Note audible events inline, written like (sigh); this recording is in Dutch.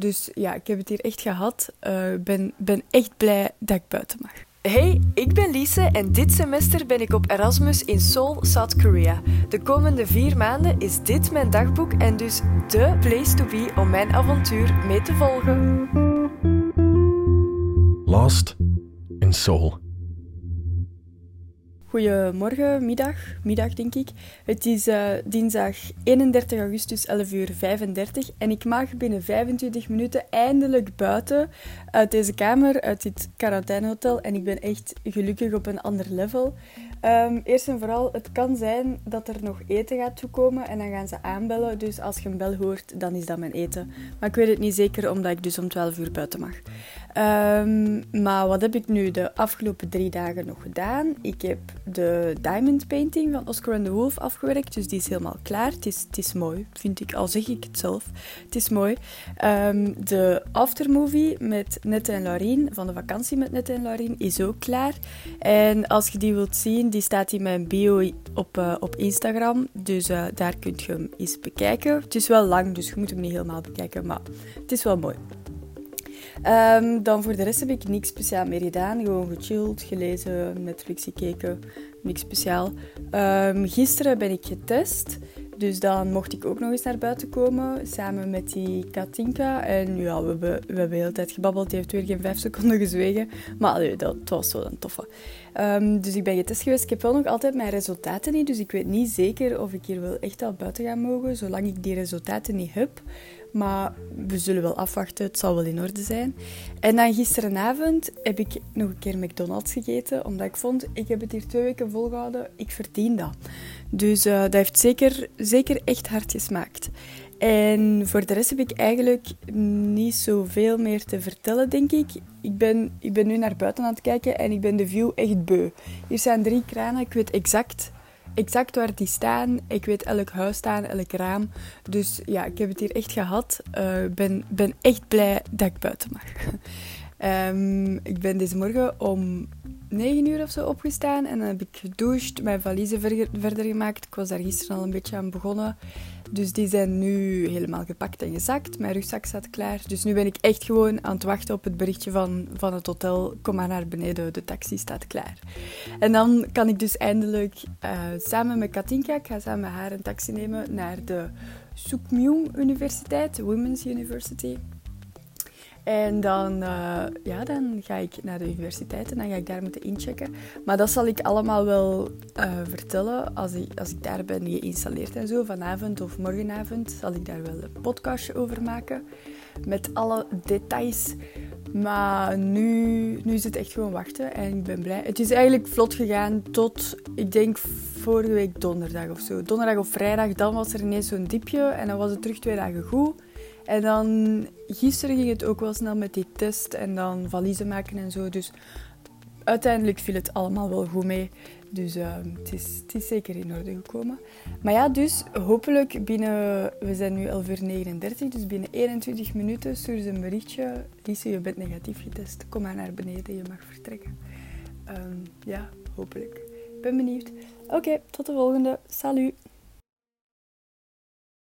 Dus ja, ik heb het hier echt gehad. Ik uh, ben, ben echt blij dat ik buiten mag. Hey, ik ben Lise en dit semester ben ik op Erasmus in Seoul, South Korea. De komende vier maanden is dit mijn dagboek en dus de place to be om mijn avontuur mee te volgen. Lost in Seoul. Goedemorgen, middag, middag denk ik. Het is uh, dinsdag 31 augustus, 11 uur 35 en ik mag binnen 25 minuten eindelijk buiten uit deze kamer, uit dit quarantainehotel en ik ben echt gelukkig op een ander level. Um, eerst en vooral, het kan zijn dat er nog eten gaat toekomen en dan gaan ze aanbellen. Dus als je een bel hoort, dan is dat mijn eten. Maar ik weet het niet zeker, omdat ik dus om 12 uur buiten mag. Um, maar wat heb ik nu de afgelopen drie dagen nog gedaan? Ik heb de diamond painting van Oscar and the Wolf afgewerkt, dus die is helemaal klaar. Het is, het is mooi, vind ik, al zeg ik het zelf. Het is mooi. Um, de aftermovie met Nette en Laurien, van de vakantie met Nette en Laurien, is ook klaar. En als je die wilt zien, die staat in mijn bio op, uh, op Instagram. Dus uh, daar kunt je hem eens bekijken. Het is wel lang, dus je moet hem niet helemaal bekijken, maar het is wel mooi. Um, dan voor de rest heb ik niks speciaal meer gedaan. Gewoon gechilled, gelezen, Netflix gekeken. Niks speciaal. Um, gisteren ben ik getest. Dus dan mocht ik ook nog eens naar buiten komen, samen met die Katinka. En ja, we hebben, we hebben de hele tijd gebabbeld. Die heeft weer geen vijf seconden gezwegen. Maar allee, dat, was wel een toffe. Um, dus ik ben getest geweest. Ik heb wel nog altijd mijn resultaten niet. Dus ik weet niet zeker of ik hier wel echt al buiten ga mogen, zolang ik die resultaten niet heb. Maar we zullen wel afwachten, het zal wel in orde zijn. En dan gisterenavond heb ik nog een keer McDonald's gegeten, omdat ik vond, ik heb het hier twee weken volgehouden, ik verdien dat. Dus uh, dat heeft zeker, zeker echt hard gesmaakt. En voor de rest heb ik eigenlijk niet zoveel meer te vertellen, denk ik. Ik ben, ik ben nu naar buiten aan het kijken en ik ben de view echt beu. Hier zijn drie kranen, ik weet exact exact waar die staan. Ik weet elk huis staan, elk raam. Dus ja, ik heb het hier echt gehad. Ik uh, ben, ben echt blij dat ik buiten mag. um, (laughs) ik ben deze morgen om 9 uur of zo opgestaan en dan heb ik gedoucht, mijn valiezen verder, gemaakt. Ik was daar gisteren al een beetje aan begonnen. Dus die zijn nu helemaal gepakt en gezakt. Mijn rugzak staat klaar. Dus nu ben ik echt gewoon aan het wachten op het berichtje van, van het hotel. Kom maar naar beneden, de taxi staat klaar. En dan kan ik dus eindelijk uh, samen met Katinka, ik ga samen met haar een taxi nemen naar de Soekmyung Universiteit, Women's University. En dan, uh, ja, dan ga ik naar de universiteit en dan ga ik daar moeten inchecken. Maar dat zal ik allemaal wel uh, vertellen als ik, als ik daar ben geïnstalleerd en zo. Vanavond of morgenavond zal ik daar wel een podcastje over maken. Met alle details. Maar nu, nu is het echt gewoon wachten en ik ben blij. Het is eigenlijk vlot gegaan tot, ik denk, vorige week donderdag of zo. Donderdag of vrijdag, dan was er ineens zo'n diepje en dan was het terug twee dagen goed. En dan gisteren ging het ook wel snel met die test en dan valiezen maken en zo. Dus uiteindelijk viel het allemaal wel goed mee. Dus uh, het, is, het is zeker in orde gekomen. Maar ja, dus hopelijk binnen... We zijn nu 11 uur 39, dus binnen 21 minuten stuur ze een berichtje. Lise, je bent negatief getest. Kom maar naar beneden, je mag vertrekken. Um, ja, hopelijk. Ik ben benieuwd. Oké, tot de volgende. Salut!